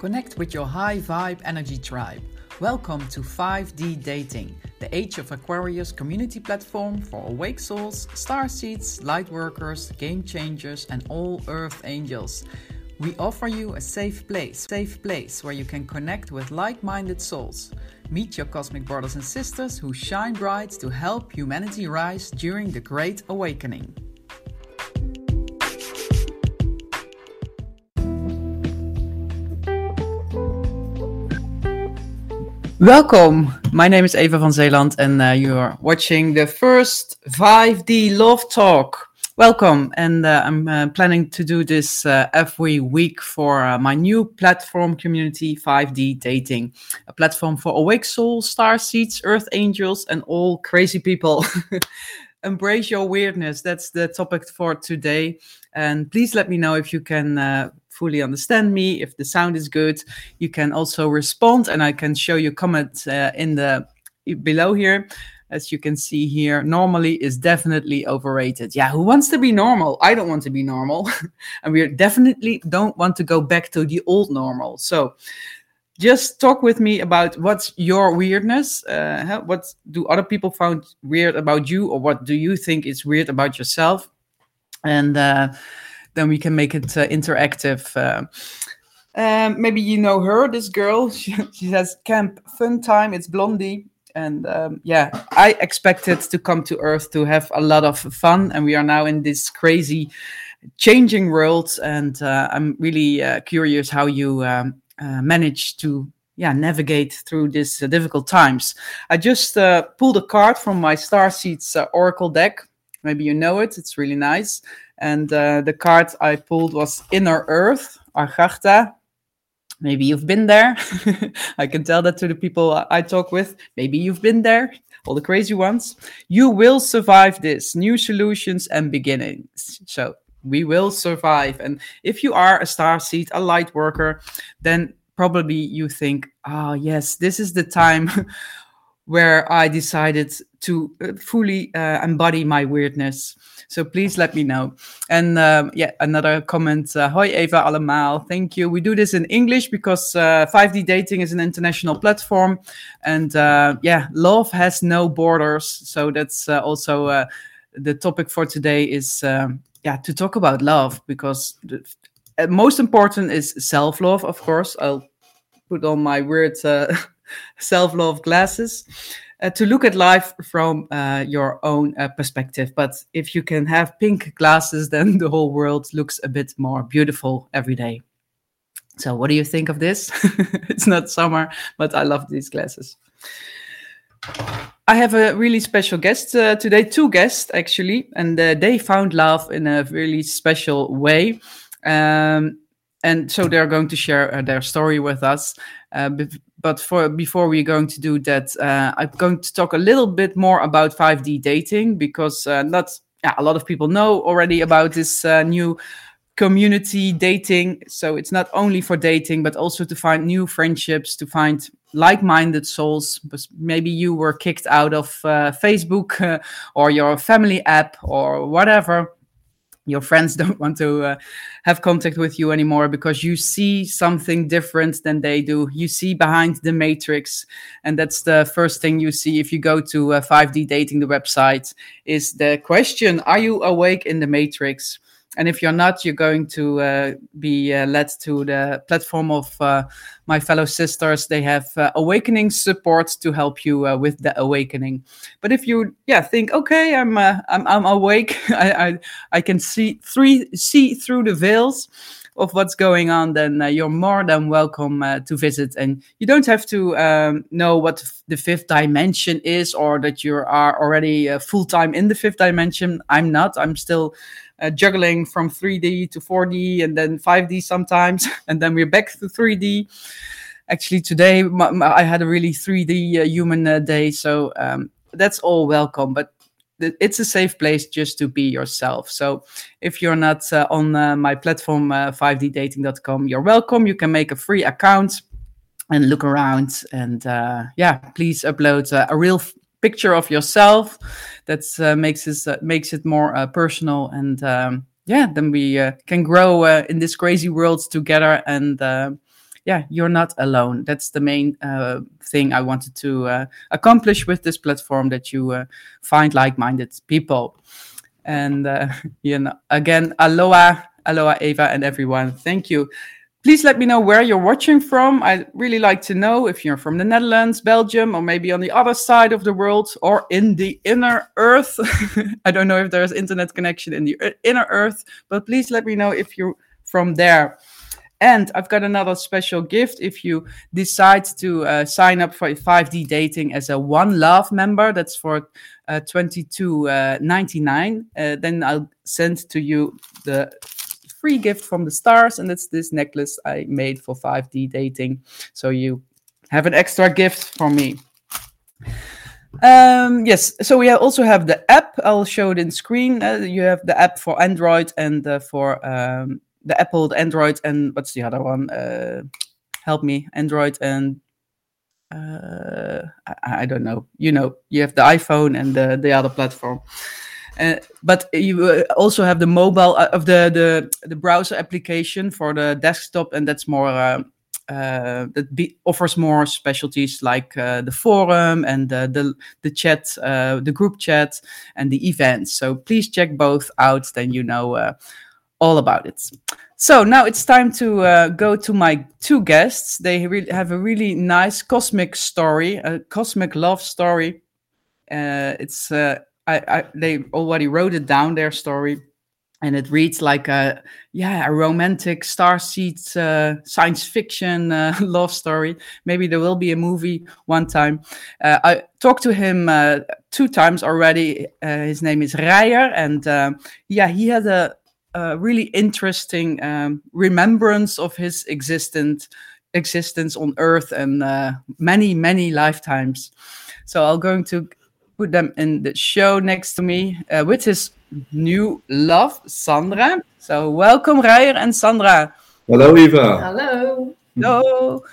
Connect with your high vibe energy tribe. Welcome to 5D Dating, the Age of Aquarius community platform for awake souls, star seeds, light workers, game changers, and all earth angels. We offer you a safe place, safe place where you can connect with like-minded souls. Meet your cosmic brothers and sisters who shine bright to help humanity rise during the great awakening. Welcome. My name is Eva van Zeeland, and uh, you are watching the first 5D Love Talk. Welcome, and uh, I'm uh, planning to do this uh, every week for uh, my new platform community, 5D Dating, a platform for awake souls, star seeds, earth angels, and all crazy people. Embrace your weirdness. That's the topic for today. And please let me know if you can uh, fully understand me, if the sound is good. You can also respond, and I can show you comments uh, in the below here. As you can see here, normally is definitely overrated. Yeah, who wants to be normal? I don't want to be normal. and we definitely don't want to go back to the old normal. So just talk with me about what's your weirdness. Uh, what do other people find weird about you, or what do you think is weird about yourself? And uh, then we can make it uh, interactive. Uh, um, maybe you know her, this girl. She, she says camp fun time. It's Blondie, and um, yeah, I expected to come to Earth to have a lot of fun, and we are now in this crazy, changing world. And uh, I'm really uh, curious how you um, uh, manage to yeah navigate through these uh, difficult times. I just uh, pulled a card from my Star Seeds Oracle deck. Maybe you know it. It's really nice. And uh, the card I pulled was Inner Earth, Agartha. Maybe you've been there. I can tell that to the people I talk with. Maybe you've been there, all the crazy ones. You will survive this. New solutions and beginnings. So we will survive. And if you are a star seed, a light worker, then probably you think, oh, yes, this is the time where I decided to uh, fully uh, embody my weirdness. So please let me know. And um, yeah, another comment. Uh, Hoi Eva allemaal. Thank you. We do this in English because uh, 5D dating is an international platform. And uh, yeah, love has no borders. So that's uh, also uh, the topic for today is um, yeah, to talk about love because the uh, most important is self-love, of course. I'll put on my weird self-love glasses uh, to look at life from uh, your own uh, perspective. But if you can have pink glasses, then the whole world looks a bit more beautiful every day. So, what do you think of this? it's not summer, but I love these glasses. I have a really special guest uh, today, two guests actually, and uh, they found love in a really special way. Um, and so they're going to share uh, their story with us. Uh, but for before we're going to do that, uh, I'm going to talk a little bit more about 5D dating because uh, not yeah, a lot of people know already about this new community dating. So it's not only for dating, but also to find new friendships, to find like-minded souls. But maybe you were kicked out of uh, Facebook or your family app or whatever your friends don't want to uh, have contact with you anymore because you see something different than they do. You see behind the matrix, and that's the first thing you see if you go to uh, 5D dating the website. Is the question: Are you awake in the matrix? And if you're not, you're going to uh, be uh, led to the platform of uh, my fellow sisters. They have uh, awakening support to help you uh, with the awakening. But if you, yeah, think, okay, I'm uh, I'm, I'm awake. I, I, I can see three see through the veils of what's going on, then uh, you're more than welcome uh, to visit. And you don't have to um, know what the fifth dimension is or that you are already uh, full time in the fifth dimension. I'm not. I'm still uh, juggling from 3D to 4D and then 5D sometimes, and then we're back to 3D. Actually, today my, my, I had a really 3D uh, human uh, day, so um, that's all welcome. But it's a safe place just to be yourself. So if you're not uh, on uh, my platform, uh, 5ddating.com, you're welcome. You can make a free account and look around. And uh, yeah, please upload uh, a real picture of yourself that uh, makes uh, makes it more personal and um, yeah then we can grow in this crazy world together and yeah, you're not alone. That's the main uh, thing I wanted to uh, accomplish with this platform that you uh, find like minded people. And, uh, you know, again, aloha, aloha, Eva, and everyone. Thank you. Please let me know where you're watching from. I'd really like to know if you're from the Netherlands, Belgium, or maybe on the other side of the world or in the inner earth. I don't know if there's internet connection in the inner earth, but please let me know if you're from there. And I've got another special gift. If you decide to uh, sign up for 5D dating as a One Love member, that's for uh, 22.99. Uh, uh, then I'll send to you the free gift from the stars, and it's this necklace I made for 5D dating. So you have an extra gift from me. Um, yes, so we also have the app. I'll show it in screen. Uh, you have the app for Android and uh, for um, the Apple, the Android, and what's the other one? Uh, help me, Android and uh, I, I, don't know. You know, you have the iPhone and the, the other platform. Uh, but you uh, also have the mobile uh, of the, the the browser application for the desktop, and that's more uh, uh, that be, offers more specialties like uh, the forum and the the, the chat, the group chat, and the events. So please check both out. Then you know all about it. So now it's time to go to my two guests. They really have a really nice cosmic story, a cosmic love story. it's I, I they already wrote it down their story and it reads like a yeah a romantic starseed uh, science fiction uh, love story maybe there will be a movie one time uh, i talked to him uh, two times already uh, his name is Reyer and uh, yeah he had a, a really interesting um, remembrance of his existent existence on earth and many many lifetimes so i'm going to put them in the show next to me uh, with his new love, Sandra. So welcome, Reyer and Sandra. Hello, Eva. Hello. Hello.